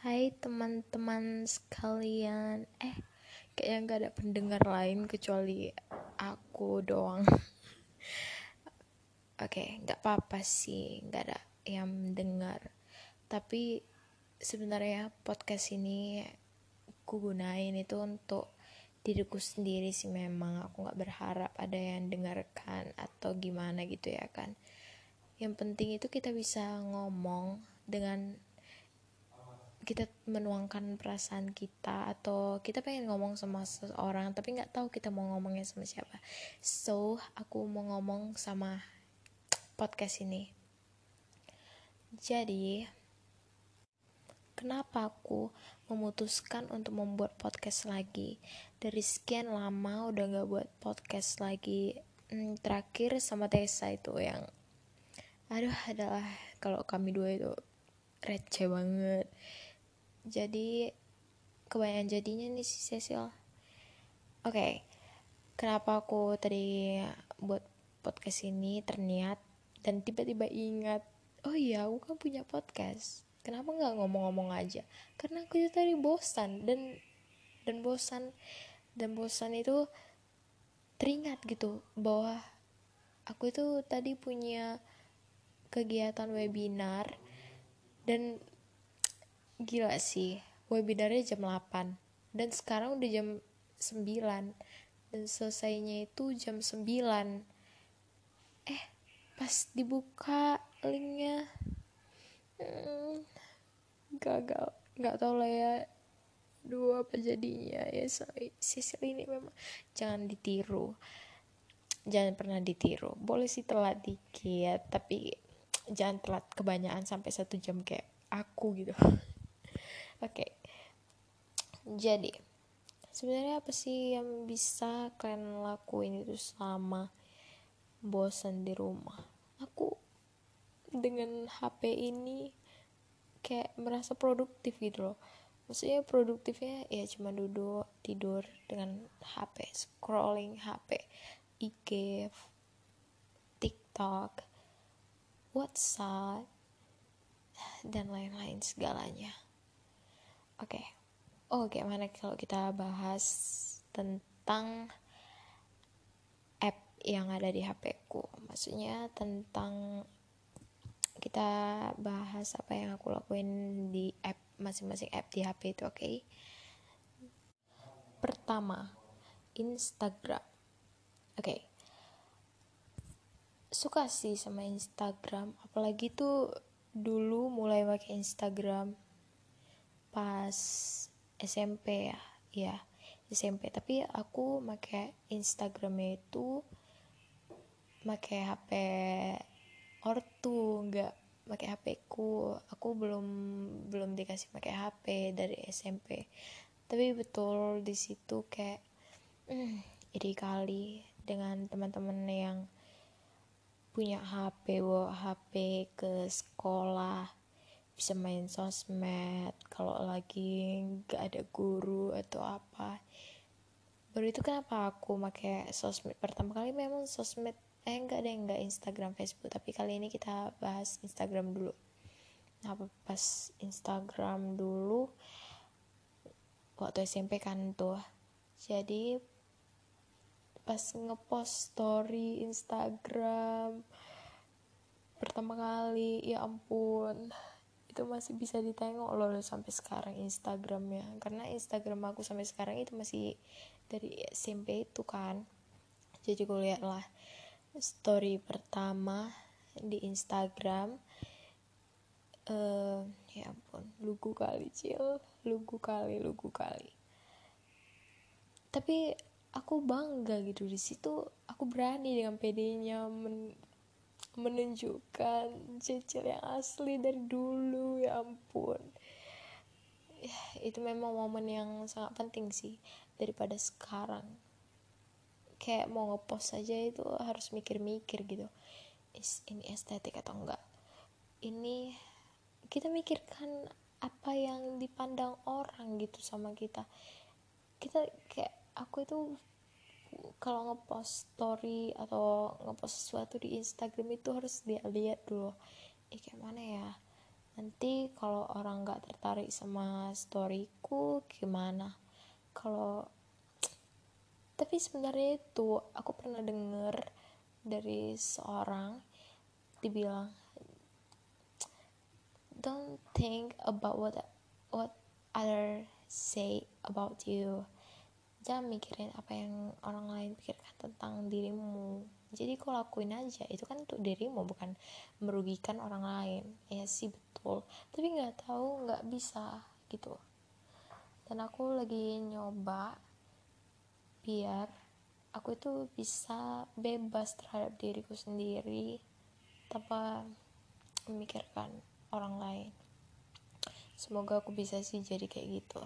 Hai teman-teman sekalian. Eh kayaknya gak ada pendengar lain kecuali aku doang. Oke okay, gak apa-apa sih. Gak ada yang dengar Tapi sebenarnya podcast ini aku gunain itu untuk diriku sendiri sih. Memang aku gak berharap ada yang dengarkan atau gimana gitu ya kan. Yang penting itu kita bisa ngomong dengan kita menuangkan perasaan kita atau kita pengen ngomong sama seseorang tapi nggak tahu kita mau ngomongnya sama siapa. So aku mau ngomong sama podcast ini. Jadi kenapa aku memutuskan untuk membuat podcast lagi? Dari sekian lama udah nggak buat podcast lagi. Hmm, terakhir sama Tessa itu yang aduh adalah kalau kami dua itu receh banget jadi kebanyakan jadinya nih si Cecil oke okay. kenapa aku tadi buat podcast ini terniat dan tiba-tiba ingat oh iya aku kan punya podcast kenapa nggak ngomong-ngomong aja karena aku itu tadi bosan dan dan bosan dan bosan itu teringat gitu bahwa aku itu tadi punya kegiatan webinar dan gila sih webinarnya jam 8 dan sekarang udah jam 9 dan selesainya itu jam 9 eh pas dibuka linknya. Hmm, gagal. Nggak tau lah ya dua apa jadinya ya. Sisil ini memang. Jangan ditiru. Jangan pernah ditiru. Boleh sih telat dikit tapi jangan telat kebanyakan sampai satu jam kayak aku gitu Oke. Jadi, sebenarnya apa sih yang bisa kalian lakuin itu selama bosan di rumah? Aku dengan HP ini kayak merasa produktif gitu loh. Maksudnya produktifnya ya cuma duduk tidur dengan HP, scrolling HP, IG, TikTok, WhatsApp, dan lain-lain segalanya. Oke. Okay. Oh, gimana kalau kita bahas tentang app yang ada di HP ku? Maksudnya tentang kita bahas apa yang aku lakuin di app masing-masing app di HP itu, oke? Okay? Pertama, Instagram. Oke. Okay. Suka sih sama Instagram, apalagi tuh dulu mulai pakai Instagram pas SMP ya ya SMP tapi aku make Instagramnya itu make HP ortu nggak pakai HP ku. Aku belum belum dikasih pakai HP dari SMP tapi betul di situ kayak hmm, iri kali dengan teman-teman yang punya HP bawa HP ke sekolah bisa main sosmed kalau lagi nggak ada guru atau apa. Baru itu kenapa aku pakai sosmed? Pertama kali memang sosmed eh enggak deh enggak Instagram Facebook. Tapi kali ini kita bahas Instagram dulu. Nah pas Instagram dulu waktu SMP kan tuh. Jadi pas ngepost story Instagram pertama kali ya ampun itu masih bisa ditengok loh sampai sekarang Instagramnya. Karena Instagram aku sampai sekarang itu masih dari SMP itu kan. Jadi gue lihat lah story pertama di Instagram. Uh, ya ampun lugu kali cil. Lugu kali lugu kali. Tapi aku bangga gitu di situ aku berani dengan pedenya men menunjukkan cecil yang asli dari dulu ya ampun. Ya, itu memang momen yang sangat penting sih daripada sekarang. Kayak mau ngepost saja itu harus mikir-mikir gitu. Is, ini estetik atau enggak? Ini kita mikirkan apa yang dipandang orang gitu sama kita. Kita kayak aku itu kalau ngepost story atau ngepost sesuatu di Instagram itu harus dia lihat dulu. Eh kayak mana ya? Nanti kalau orang nggak tertarik sama storyku gimana? Kalau tapi sebenarnya itu aku pernah denger dari seorang dibilang don't think about what what other say about you jangan mikirin apa yang orang lain pikirkan tentang dirimu. Jadi kau lakuin aja itu kan untuk dirimu bukan merugikan orang lain. Ya sih betul. Tapi nggak tahu nggak bisa gitu. Dan aku lagi nyoba biar aku itu bisa bebas terhadap diriku sendiri tanpa memikirkan orang lain. Semoga aku bisa sih jadi kayak gitu.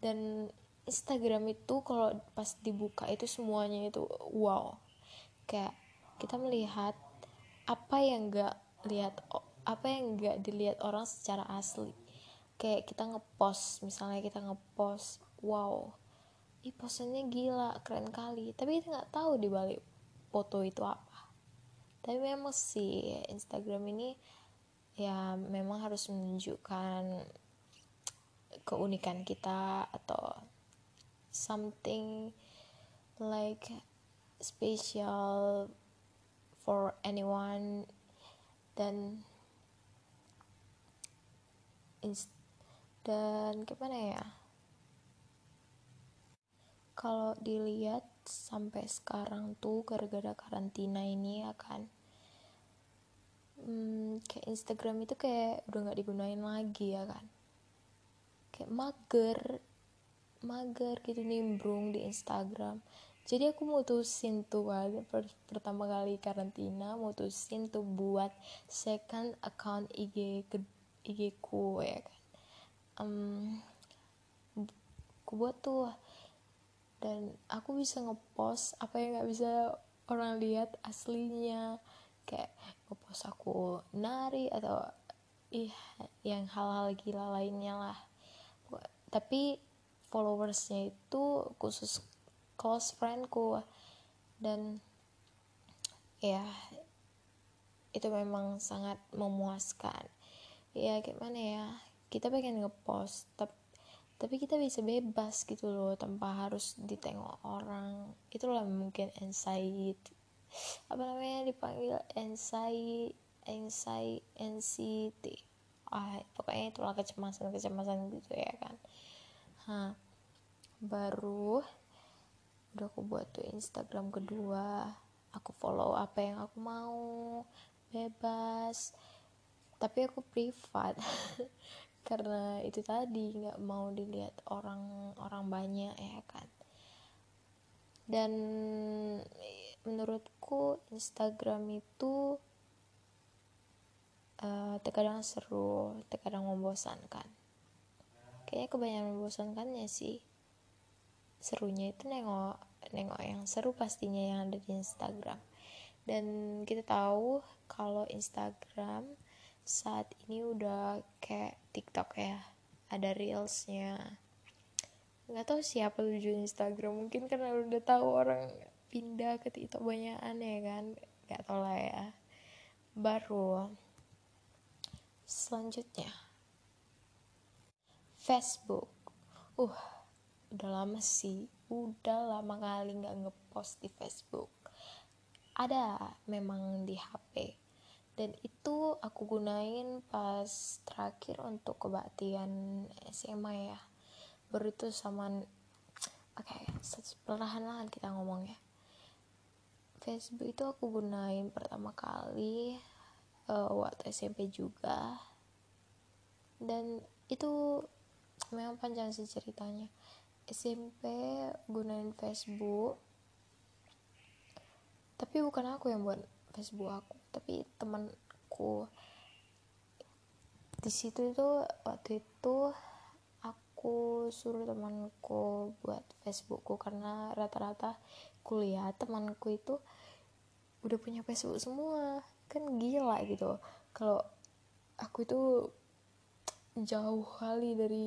Dan Instagram itu kalau pas dibuka itu semuanya itu wow. Kayak kita melihat apa yang gak lihat apa yang gak dilihat orang secara asli. Kayak kita ngepost misalnya kita ngepost wow ih posannya gila keren kali. Tapi kita nggak tahu di balik foto itu apa. Tapi memang sih Instagram ini ya memang harus menunjukkan keunikan kita atau something like special for anyone dan dan gimana ya? Kalau dilihat sampai sekarang tuh gara-gara karantina ini ya kan hmm, kayak Instagram itu kayak udah nggak digunain lagi ya kan. Kayak mager mager gitu nimbrung di Instagram. Jadi aku mutusin tuh kan per pertama kali karantina mutusin tuh buat second account IG ke IG ku ya kan. Um, aku buat tuh. Dan aku bisa ngepost apa yang nggak bisa orang lihat aslinya. Kayak ngepost aku nari atau ih yang hal-hal gila lainnya lah. Tapi followersnya itu khusus close friendku. Dan ya itu memang sangat memuaskan. Ya gimana ya kita pengen ngepost tapi tapi kita bisa bebas gitu loh tanpa harus ditengok orang. Itulah mungkin anxiety apa namanya dipanggil anxiety anxiety anxiety. Ah pokoknya itulah kecemasan kecemasan gitu ya kan. Ha baru udah aku buat tuh Instagram kedua. Aku follow apa yang aku mau bebas. Tapi aku privat karena itu tadi nggak mau dilihat orang orang banyak ya kan? Dan menurutku Instagram itu uh, terkadang seru terkadang membosankan. Kayaknya kebanyakan membosankannya sih serunya itu nengok nengok yang seru pastinya yang ada di Instagram. Dan kita tahu kalau Instagram saat ini udah kayak TikTok ya ada reelsnya. Nggak tahu siapa tujuan Instagram mungkin karena udah tahu orang pindah ke TikTok banyak aneh kan nggak tau lah ya. Baru selanjutnya. Facebook. Uh udah lama sih. Udah lama kali nggak ngepost di Facebook. Ada memang di HP dan itu aku gunain pas terakhir untuk kebaktian SMA ya. Baru itu sama oke okay, perlahan-lahan kita ngomong ya. Facebook itu aku gunain pertama kali uh, waktu SMP juga. Dan itu memang panjang sih ceritanya SMP gunain Facebook. Tapi bukan aku yang buat Facebook aku tapi temanku. Di situ itu waktu itu aku suruh temanku buat Facebookku karena rata-rata kuliah temanku itu udah punya Facebook semua. Kan gila gitu. Kalau aku itu jauh kali dari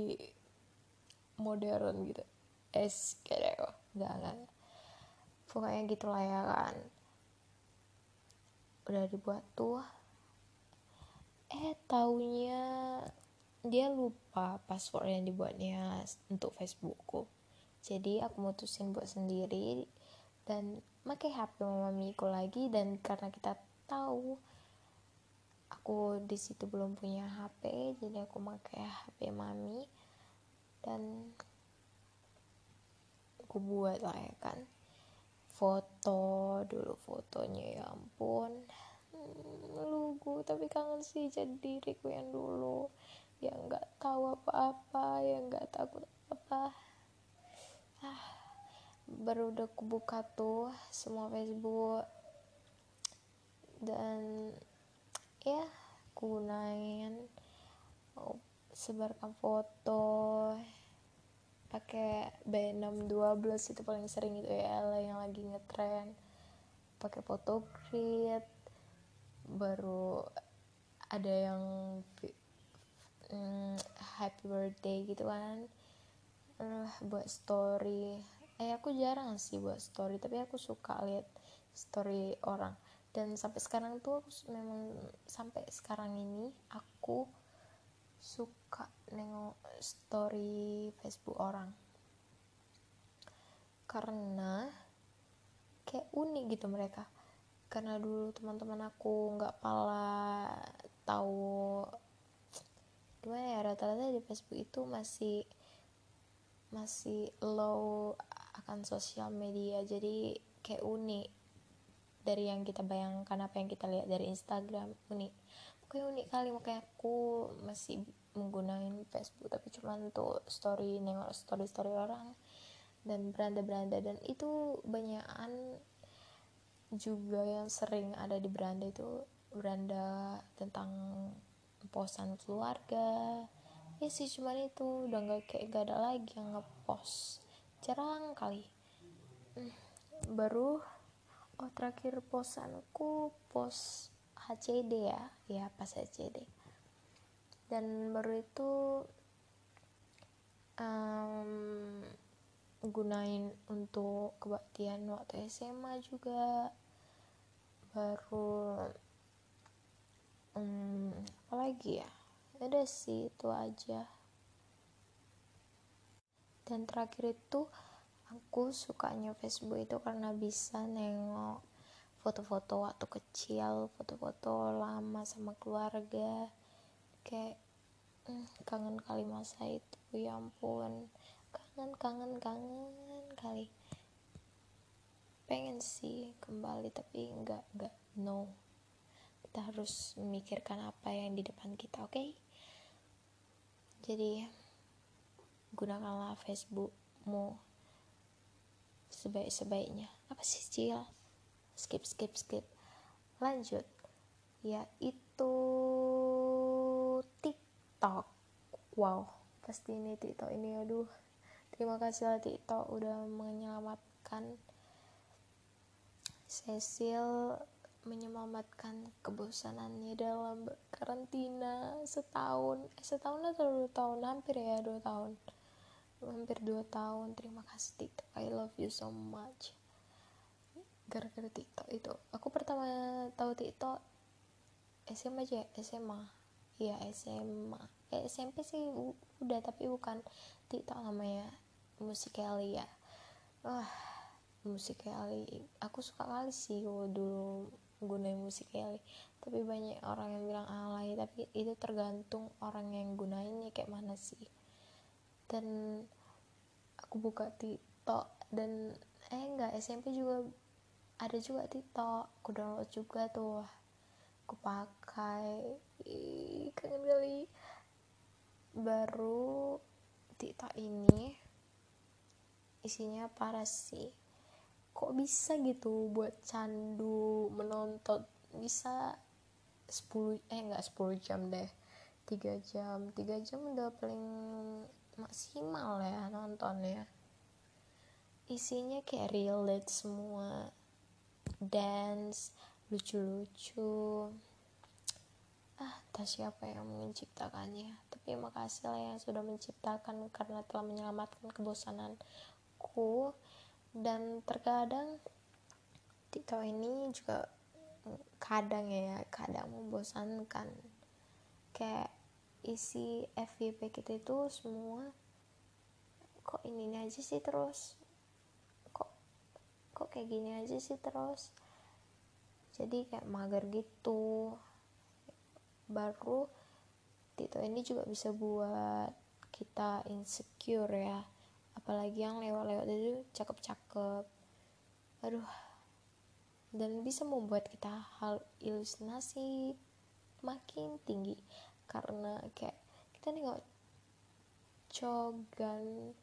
modern gitu. Es kayak nggak nggak pokoknya gitulah ya kan. Udah dibuat tuh eh taunya dia lupa password yang dibuatnya untuk Facebookku. Jadi aku mutusin buat sendiri dan pakai HP mamiku lagi dan karena kita tahu aku di situ belum punya HP jadi aku pakai HP mami dan aku buat lah ya kan. Foto dulu fotonya ya ampun. Hmm, lugu tapi kangen sih jadi diriku yang dulu. Yang nggak tahu apa-apa yang nggak takut apa ah baru udah kubuka tuh semua Facebook. Dan ya gunain sebarkan foto pakai B612 itu paling sering itu ya yang lagi ngetren. Pakai foto grid baru ada yang mm, happy birthday gitu kan. Uh, buat story. Eh aku jarang sih buat story tapi aku suka lihat story orang. Dan sampai sekarang tuh memang sampai sekarang ini aku suka nengok story Facebook orang. Karena kayak unik gitu mereka. Karena dulu teman-teman aku nggak pala tahu gimana ya rata-rata di Facebook itu masih masih low akan sosial media. Jadi kayak unik dari yang kita bayangkan apa yang kita lihat dari Instagram unik kayak unik kali makanya aku masih menggunakan Facebook tapi cuma untuk story nengok story story orang dan beranda-beranda. Dan itu banyakan juga yang sering ada di beranda itu beranda tentang posan keluarga. Ya sih cuman itu udah nggak kayak gak ada lagi yang ngepost. Jarang kali. Hmm, baru oh terakhir posanku post HCD ya. Ya pas HCD dan baru itu um, gunain untuk kebaktian waktu SMA juga. Baru hmm, apa lagi ya? Ada sih itu aja. Dan terakhir itu aku sukanya Facebook itu karena bisa nengok foto-foto waktu kecil foto-foto lama sama keluarga. Kayak hmm, kangen kali masa itu ya ampun. Kangen kangen kangen kali. Pengen sih kembali tapi enggak enggak no. Kita harus memikirkan apa yang di depan kita oke? Okay? jadi gunakanlah Facebookmu sebaik-sebaiknya. Apa sih Cil skip skip skip. Lanjut. Yaitu TikTok. Wow pasti ini TikTok ini aduh. Terima kasih lah TikTok udah menyelamatkan Cecil menyelamatkan kebosanannya dalam karantina setahun. Eh, setahun atau dua tahun? Hampir ya dua tahun. Hampir dua tahun. Terima kasih TikTok. I love you so much gara-gara TikTok itu. Aku pertama tahu TikTok SMA aja SMA iya SMA eh, SMP sih udah tapi bukan TikTok namanya. Musical.ly ya wah Musical.ly aku suka kali sih dulu gunain musik Kelly tapi banyak orang yang bilang alay tapi itu tergantung orang yang gunainnya kayak mana sih. Dan aku buka TikTok dan eh enggak SMP juga ada juga TikTok aku download juga tuh. Aku pakai. Kangen kali. Baru TikTok ini isinya parah sih. Kok bisa gitu buat candu menonton? Bisa 10 eh enggak 10 jam deh. 3 jam. 3 jam udah paling maksimal ya nonton ya isinya kayak relate semua dance lucu-lucu. Ah tak siapa yang menciptakannya. Tapi makasih lah yang sudah menciptakan karena telah menyelamatkan kebosananku. Dan terkadang TikTok ini juga kadang ya kadang membosankan. Kayak isi FYP kita itu semua kok ini aja sih terus kok kayak gini aja sih terus. Jadi kayak mager gitu. Baru Tito ini juga bisa buat kita insecure ya. Apalagi yang lewat-lewat itu cakep-cakep. Aduh dan bisa membuat kita hal ilusinasi makin tinggi. Karena kayak kita nengok cogan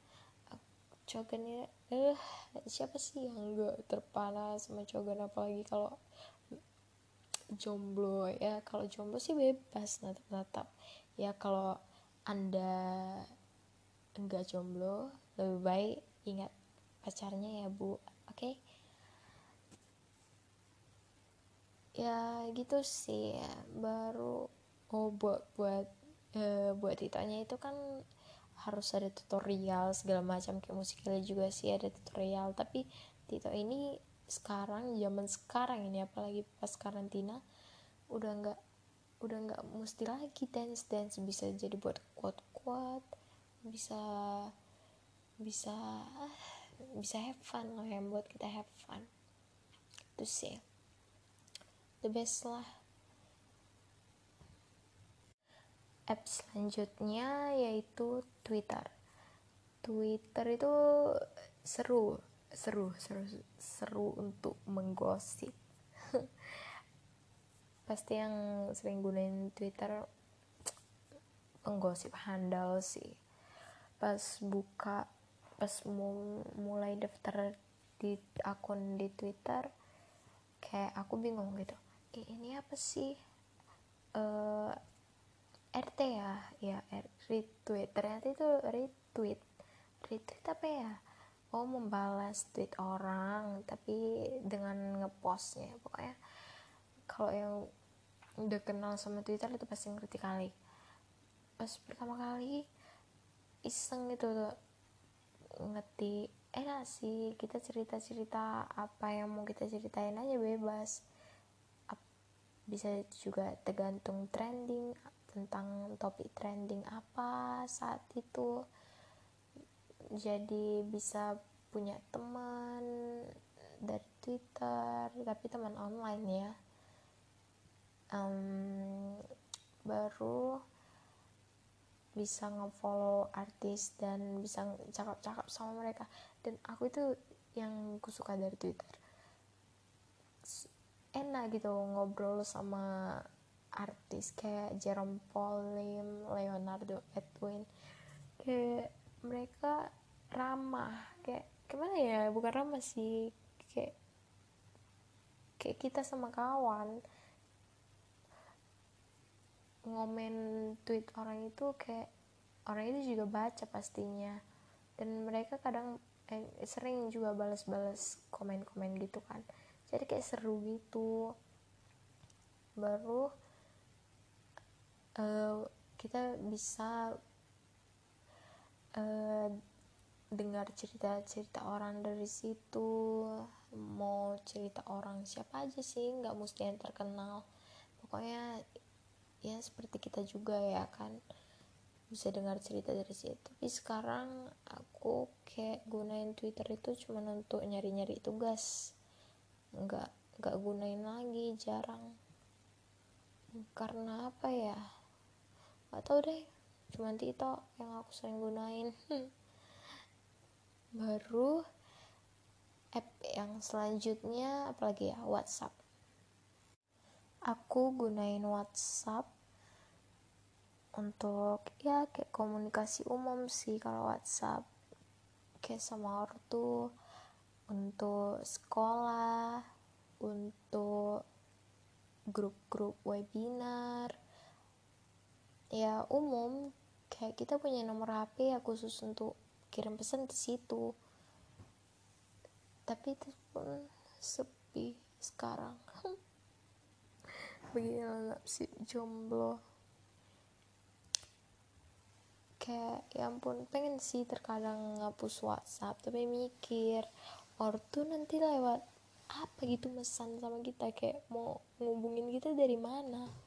cogan ini eh siapa sih yang gak terpana sama cogan apalagi kalau jomblo ya kalau jomblo sih bebas natap natap ya kalau anda enggak jomblo lebih baik ingat pacarnya ya bu oke okay? ya gitu sih ya. baru oh buat buat uh, buat ditanya itu kan harus ada tutorial segala macam kayak musiknya juga sih ada tutorial. Tapi Tito ini sekarang zaman sekarang ini apalagi pas karantina udah nggak udah nggak mesti lagi dance dance bisa jadi buat kuat kuat bisa bisa bisa have fun lah yang buat kita have fun. Itu sih. The best lah apps selanjutnya yaitu Twitter. Twitter itu seru seru seru seru untuk menggosip. Pasti yang sering gunain Twitter menggosip handal sih. Pas buka pas mau mulai daftar di akun di Twitter kayak aku bingung gitu. Eh, ini apa sih? Eh, RT ya ya retweet. Ternyata itu retweet. Retweet apa ya? Oh membalas tweet orang tapi dengan ngepostnya. Pokoknya kalau yang udah kenal sama Twitter itu pasti ngerti kali. Pas pertama kali iseng gitu tuh ngerti enak sih kita cerita cerita apa yang mau kita ceritain aja bebas. Bisa juga tergantung trending tentang topik trending apa saat itu. Jadi bisa punya teman dari Twitter tapi teman online ya. Um, baru bisa ngefollow artis dan bisa cakap-cakap sama mereka. Dan aku itu yang aku suka dari Twitter. Enak gitu ngobrol sama artis kayak Jerome Pauline, Leonardo Edwin. Kayak mereka ramah kayak gimana ya bukan ramah sih kayak kayak kita sama kawan. Ngomen tweet orang itu kayak orang itu juga baca pastinya. Dan mereka kadang eh, sering juga balas-balas komen-komen gitu kan. Jadi kayak seru gitu. Baru uh, kita bisa uh, dengar cerita-cerita orang dari situ. Mau cerita orang siapa aja sih nggak mesti yang terkenal. Pokoknya ya seperti kita juga ya kan bisa dengar cerita dari situ. Tapi sekarang aku kayak gunain twitter itu cuma untuk nyari-nyari tugas. Nggak nggak gunain lagi jarang. Karena apa ya nggak tahu deh. Cuman Tito yang aku sering gunain. Baru app yang selanjutnya apalagi ya? WhatsApp. Aku gunain WhatsApp untuk ya kayak komunikasi umum sih kalau WhatsApp. Kayak sama ortu untuk sekolah untuk grup-grup webinar ya umum. Kayak kita punya nomor HP ya khusus untuk kirim pesan di situ. Tapi itu pun sepi sekarang. Begini sih jomblo. Kayak ya ampun pengen sih terkadang ngapus WhatsApp tapi mikir ortu nanti lewat apa gitu pesan sama kita? Kayak mau ngubungin kita dari mana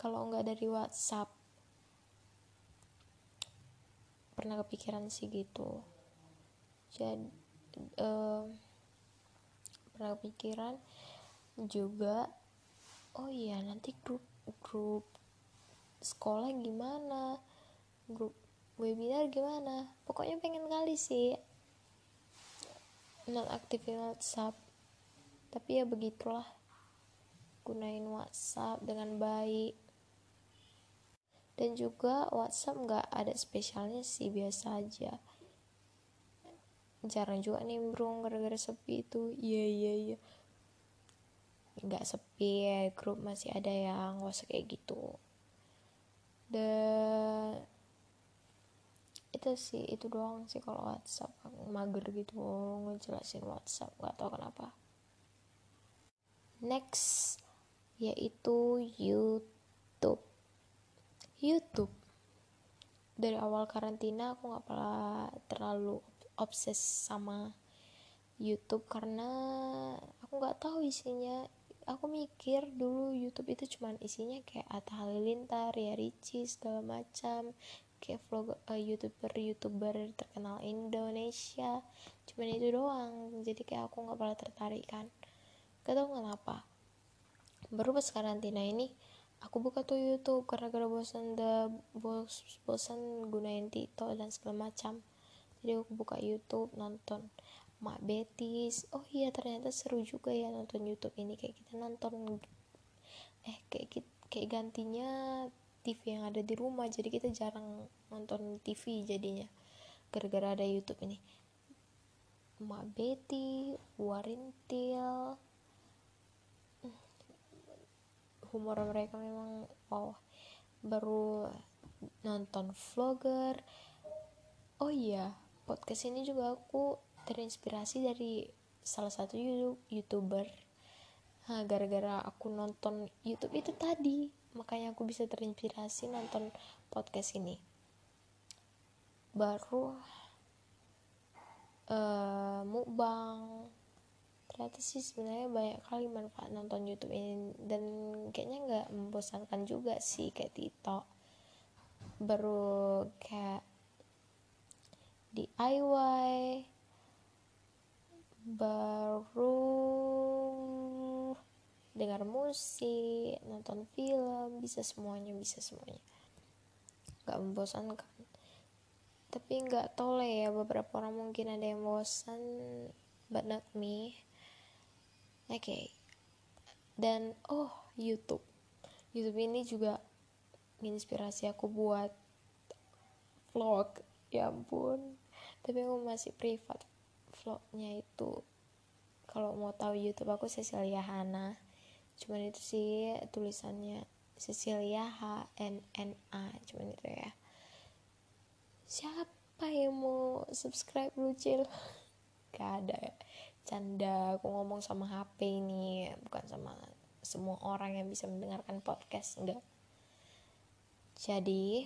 kalau nggak dari WhatsApp. Pernah kepikiran sih gitu. Jadi uh, pernah kepikiran juga oh iya nanti grup grup sekolah gimana? Grup webinar gimana? Pokoknya pengen kali sih non aktifin WhatsApp. Tapi ya begitulah gunain WhatsApp dengan baik dan juga WhatsApp nggak ada spesialnya sih biasa aja. Jarang juga nimbrung gara-gara sepi itu. Iya iya iya. Nggak sepi ya grup masih ada yang nggak usah kayak gitu. Dan itu sih itu doang sih kalau WhatsApp. Mager gitu ngejelasin WhatsApp nggak tahu kenapa. Next yaitu YouTube YouTube. Dari awal karantina aku nggak pernah terlalu obses sama YouTube karena aku nggak tahu isinya. Aku mikir dulu YouTube itu cuman isinya kayak Atta Halilintar, ya Ricci segala macam. Kayak vlog uh, youtuber youtuber terkenal Indonesia. Cuman itu doang. Jadi kayak aku nggak pernah tertarik kan. Gak tau kenapa. Baru pas karantina ini aku buka tuh YouTube karena gara bosan the bos bosan gunain TikTok dan segala macam. Jadi aku buka YouTube nonton Mak Betis. Oh iya ternyata seru juga ya nonton YouTube ini. Kayak kita nonton eh kayak kayak gantinya TV yang ada di rumah. Jadi kita jarang nonton TV jadinya gara-gara ada YouTube ini. Mak Betty, Warintil humor mereka memang wow. Baru nonton vlogger. Oh iya podcast ini juga aku terinspirasi dari salah satu youtuber. Gara-gara aku nonton YouTube itu tadi makanya aku bisa terinspirasi nonton podcast ini. Baru uh, mukbang ternyata sih sebenarnya banyak kali manfaat nonton YouTube ini dan kayaknya nggak membosankan juga sih kayak TikTok. Baru kayak DIY baru dengar musik nonton film bisa semuanya bisa semuanya. Nggak membosankan. Tapi nggak tole ya beberapa orang mungkin ada yang bosan but not me oke. Okay. dan oh YouTube. YouTube ini juga menginspirasi aku buat vlog. Ya ampun. Tapi aku masih privat vlognya itu. Kalau mau tahu YouTube aku Cecilia Hana. Cuman itu sih tulisannya Cecilia H N N A cuman itu ya. Siapa yang mau subscribe lu cil gak ada ya canda aku ngomong sama HP ini bukan sama semua orang yang bisa mendengarkan podcast enggak. Jadi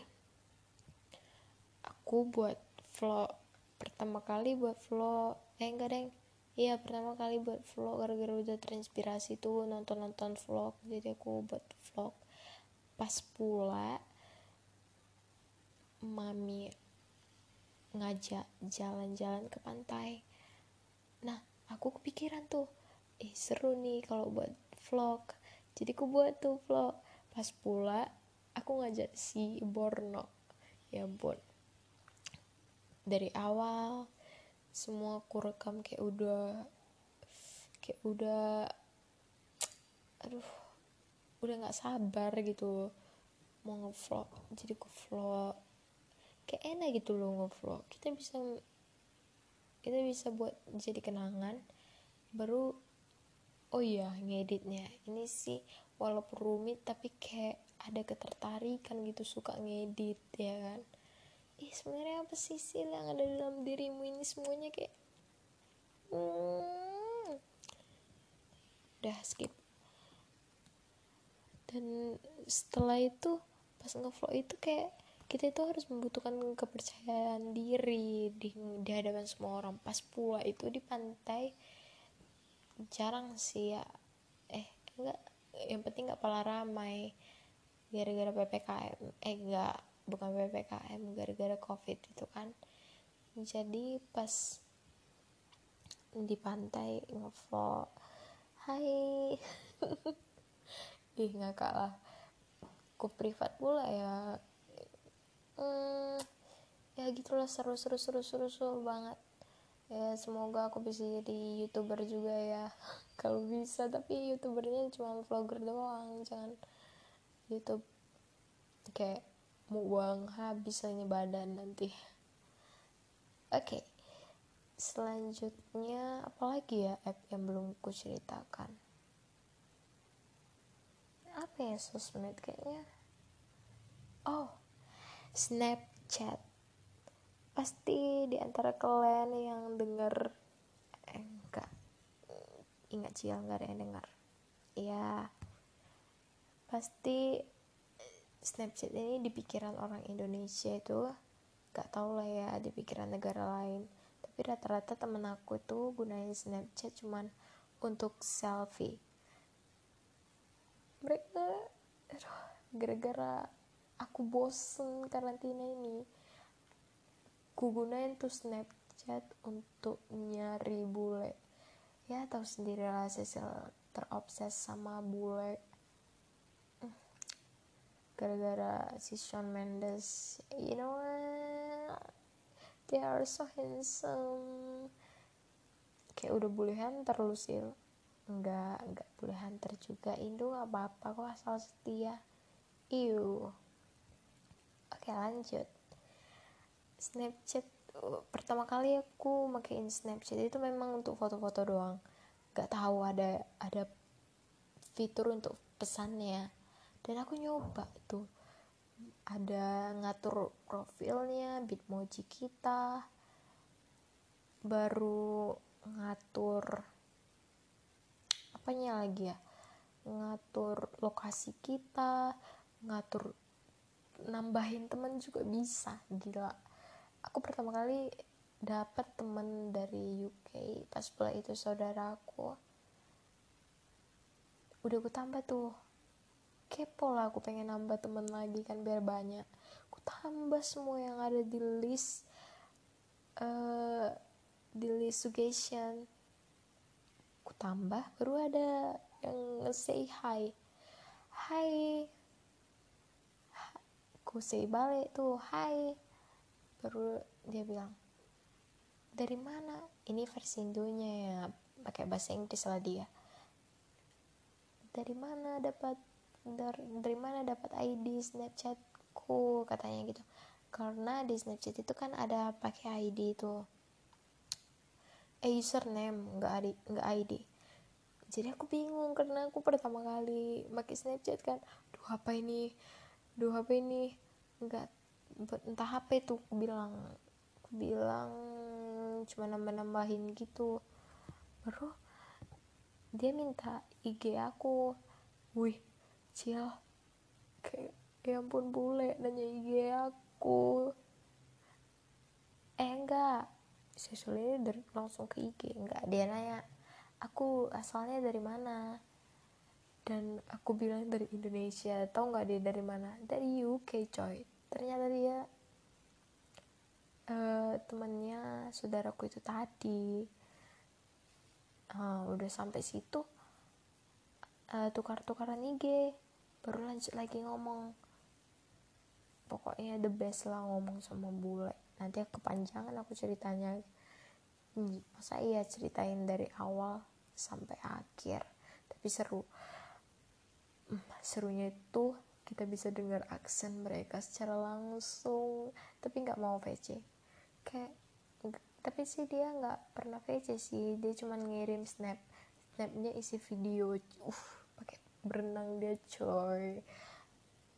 aku buat vlog pertama kali buat vlog eh enggak deng. Iya pertama kali buat vlog gara-gara udah terinspirasi tuh nonton-nonton vlog jadi aku buat vlog. Pas pula mami ngajak jalan-jalan ke pantai. Nah aku kepikiran tuh eh seru nih kalau buat vlog. Jadi aku buat tuh vlog. Pas pula aku ngajak si Borno. Ya bon dari awal semua aku rekam kayak udah kayak udah aduh udah nggak sabar gitu mau ngevlog. Jadi aku vlog. Kayak enak gitu loh ngevlog. Kita bisa kita bisa buat jadi kenangan baru oh iya ngeditnya. Ini sih walaupun rumit tapi kayak ada ketertarikan gitu suka ngedit ya kan? Ih sebenarnya apa sih sih yang ada dalam dirimu ini semuanya kayak hmm, udah skip. Dan setelah itu pas ngevlog itu kayak kita itu harus membutuhkan kepercayaan diri di, di hadapan semua orang. Pas pula itu di pantai jarang sih ya. Eh enggak. Yang penting nggak pala ramai. Gara-gara ppkm eh enggak bukan ppkm gara-gara covid itu kan. Jadi pas di pantai ngevlog hai. Ih nggak kalah aku privat pula ya hmm, ya gitulah seru seru seru seru seru banget. Ya semoga aku bisa jadi youtuber juga ya kalau bisa. Tapi youtubernya cuma vlogger doang jangan YouTube. Kayak mau uang habis hanya badan nanti. Oke okay. selanjutnya apalagi ya app yang belum ku ceritakan? Apa ya sosmed kayaknya? Oh Snapchat. Pasti di antara kalian yang denger eh, enggak. Ingat cil nggak ada yang dengar ya pasti Snapchat ini di pikiran orang Indonesia itu gak tau lah ya di pikiran negara lain. Tapi rata-rata temen aku tuh gunain Snapchat cuman untuk selfie. Mereka gara-gara aku bosen karantina ini. Ku gunain tuh snapchat untuk nyari bule. Ya tahu sendiri lah Cecil terobses sama bule. Gara-gara si Shawn Mendes you know what? they are so handsome. Kayak udah bulehan terus sih enggak enggak boleh hunter juga. Indo apa apa kok asal setia. Iu oke lanjut. Snapchat uh, pertama kali aku makein Snapchat itu memang untuk foto-foto doang. Gak tahu ada ada fitur untuk pesannya. Dan aku nyoba tuh. Ada ngatur profilnya bitmoji kita baru ngatur apanya lagi ya? Ngatur lokasi kita ngatur nambahin temen juga bisa gila. Aku pertama kali dapat temen dari UK pas pula itu saudaraku udah aku tambah tuh. Kepo lah aku pengen nambah temen lagi kan biar banyak. Aku tambah semua yang ada di list uh, di list suggestion. Aku tambah baru ada yang say hi. Hi aku say balik tuh hi baru dia bilang dari mana? Ini versi Indonya ya pakai bahasa Inggris lah dia. Dari mana dapat dari, dari mana dapat ID Snapchatku? katanya gitu. Karena di Snapchat itu kan ada pakai ID tuh. Eh username nggak ID nggak ID jadi aku bingung karena aku pertama kali pakai Snapchat kan. Duh apa ini? Duh apa ini nggak entah HP tuh aku bilang. Aku bilang cuma nambah nambahin gitu. Baru dia minta IG aku. Wih cil. Kayak ya ampun bule nanya IG aku. Eh enggak ini dari langsung ke IG enggak dia nanya aku asalnya dari mana dan aku bilang dari Indonesia tau nggak dia dari mana? Dari UK coy. Ternyata dia uh, temennya saudaraku itu tadi. Uh, udah sampai situ uh, tukar-tukaran IG baru lanjut lagi ngomong. Pokoknya the best lah ngomong sama bule. Nanti kepanjangan aku ceritanya. Masa iya ceritain dari awal sampai akhir. Tapi seru serunya itu kita bisa dengar aksen mereka secara langsung tapi nggak mau VC kayak tapi sih dia nggak pernah VC sih dia cuma ngirim snap snapnya isi video uh pakai berenang dia coy.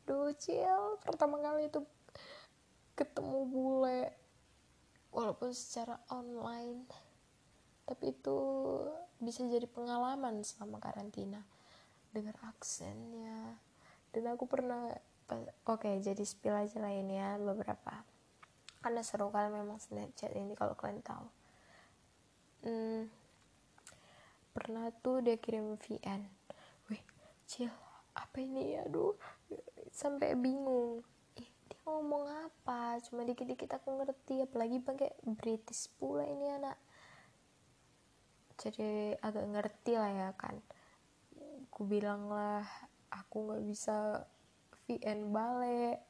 Duh cil pertama kali itu ketemu bule walaupun secara online tapi itu bisa jadi pengalaman selama karantina dengar aksennya. Dan aku pernah oke okay, jadi spill aja lah ini ya beberapa. Karena seru kali memang Snapchat ini kalau kalian tahu. Hmm, pernah tuh dia kirim VN wih cil apa ini? Ya aduh sampai bingung. Eh, dia ngomong apa? Cuma dikit-dikit aku ngerti apalagi pakai British pula ini anak. Jadi agak ngerti lah ya kan aku bilang lah aku nggak bisa VN balik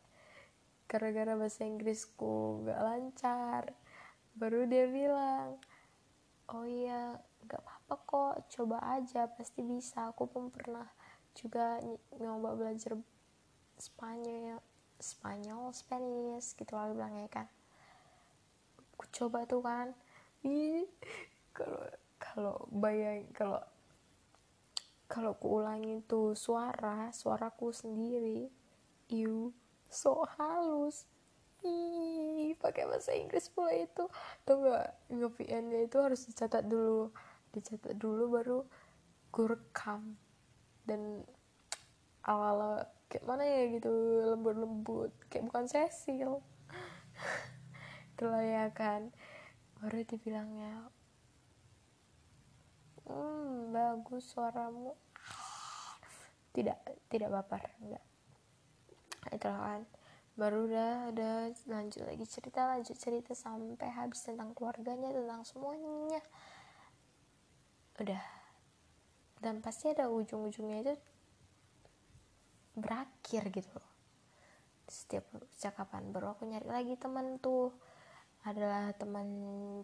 gara-gara bahasa Inggrisku nggak lancar. Baru dia bilang oh iya nggak apa-apa kok coba aja pasti bisa. Aku pun pernah juga nyoba belajar Spanyol Spanyol Spanish gitu lah bilangnya kan. Aku coba tuh kan. Ih kalau kalau bayang kalau kalau aku ulangi tuh suara suaraku sendiri you so halus. Ih pakai bahasa Inggris pula itu. Tuh nggak nge nya itu harus dicatat dulu. Dicatat dulu baru gue rekam dan awal kayak mana ya gitu lembut-lembut. Kayak bukan Cecil itulah ya kan. Baru dibilangnya hmm bagus suaramu. Tidak tidak baper enggak. Itulah kan. Baru udah udah lanjut lagi cerita lanjut cerita sampai habis tentang keluarganya tentang semuanya. Udah. Dan pasti ada ujung-ujungnya itu berakhir gitu setiap percakapan. Baru aku nyari lagi teman tuh adalah teman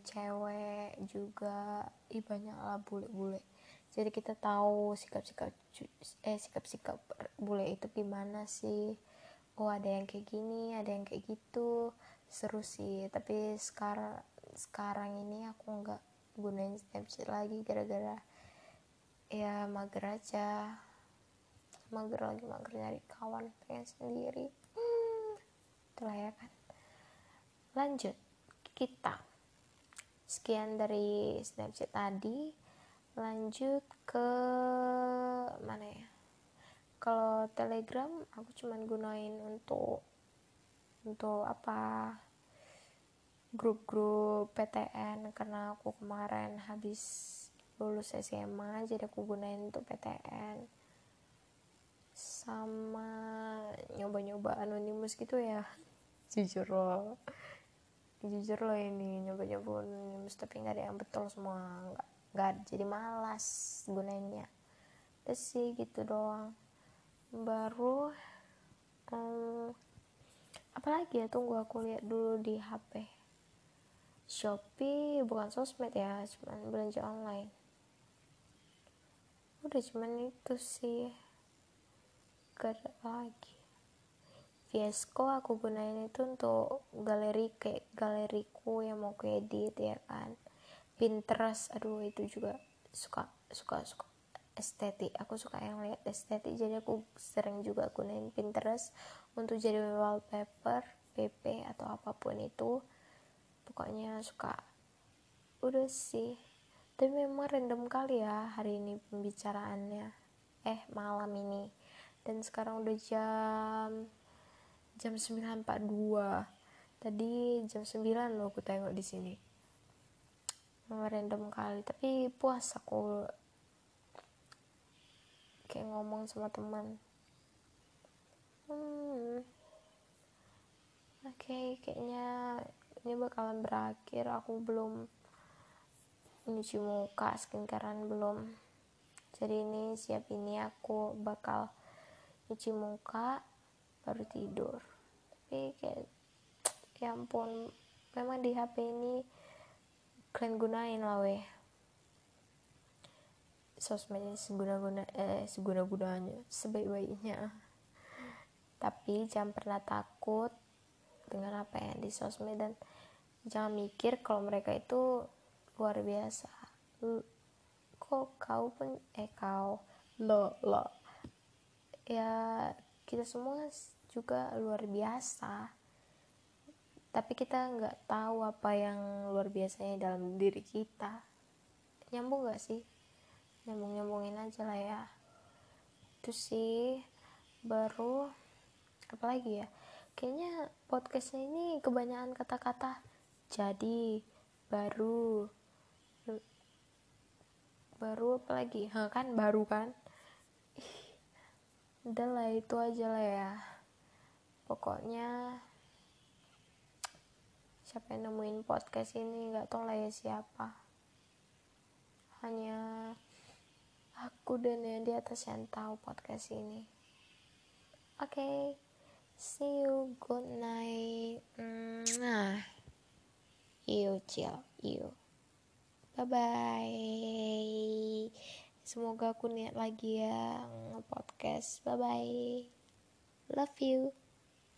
cewek juga. Ih banyak lah bule-bule. Jadi kita tahu sikap-sikap eh sikap-sikap bule itu gimana sih? Oh ada yang kayak gini ada yang kayak gitu. Seru sih. Tapi sekarang sekarang ini aku nggak gunain Snapchat lagi gara-gara ya mager aja. Mager lagi mager nyari kawan pengen sendiri. Hmm, itulah ya kan. Lanjut kita. Sekian dari snapchat tadi. Lanjut ke mana ya? Kalau telegram aku cuman gunain untuk untuk apa? Grup-grup PTN karena aku kemarin habis lulus SMA jadi aku gunain untuk PTN sama nyoba-nyoba anonimus gitu ya. Jujur loh jujur loh ini nyoba-nyoba anonimus tapi nggak ada yang betul semua nggak nggak jadi malas gunainnya. Terus sih gitu doang. Baru um, apalagi ya? Tunggu aku lihat dulu di HP Shopee bukan sosmed ya cuman belanja online. Udah cuman itu sih. Gak ada lagi Viesco aku gunain itu untuk galeri kayak galeriku yang mau aku edit ya kan? Pinterest aduh itu juga suka suka suka estetik. Aku suka yang lihat estetik jadi aku sering juga gunain Pinterest untuk jadi wallpaper PP atau apa pun itu. Pokoknya suka. Udah sih. Tapi memang random kali ya hari ini pembicaraannya. Eh malam ini. Dan sekarang udah jam jam 9.42 tadi jam 9 loh aku tengok di sini. Random kali tapi puas aku. Kayak ngomong sama teman. Hmm. Oke okay, kayaknya ini bakalan berakhir. Aku belum nyuci muka skincarean belum. Jadi ini siap ini aku bakal cuci muka baru tidur. Tapi kayak ya ampun memang di HP ini kalian gunain lah weh. Sosmed ini seguna-guna eh seguna-gunanya sebaik-baiknya. Tapi jangan pernah takut dengan apa yang di sosmed dan jangan mikir kalau mereka itu luar biasa. Kok kau pun eh kau lo lo. Ya kita semua juga luar biasa. Tapi kita nggak tahu apa yang luar biasanya dalam diri kita. Nyambung gak sih? Nyambung nyambungin aja lah ya. Itu sih. Baru apa lagi ya? Kayaknya podcastnya ini kebanyakan kata-kata jadi baru. Baru apa lagi? Kan baru kan udahlah itu aja lah ya. Pokoknya siapa yang nemuin podcast ini nggak tahu lah ya siapa. Hanya aku dan yang di atas yang tahu podcast ini. Oke okay. see you good night. Nah you chill you bye bye semoga aku niat lagi ya nge-podcast. Bye bye love you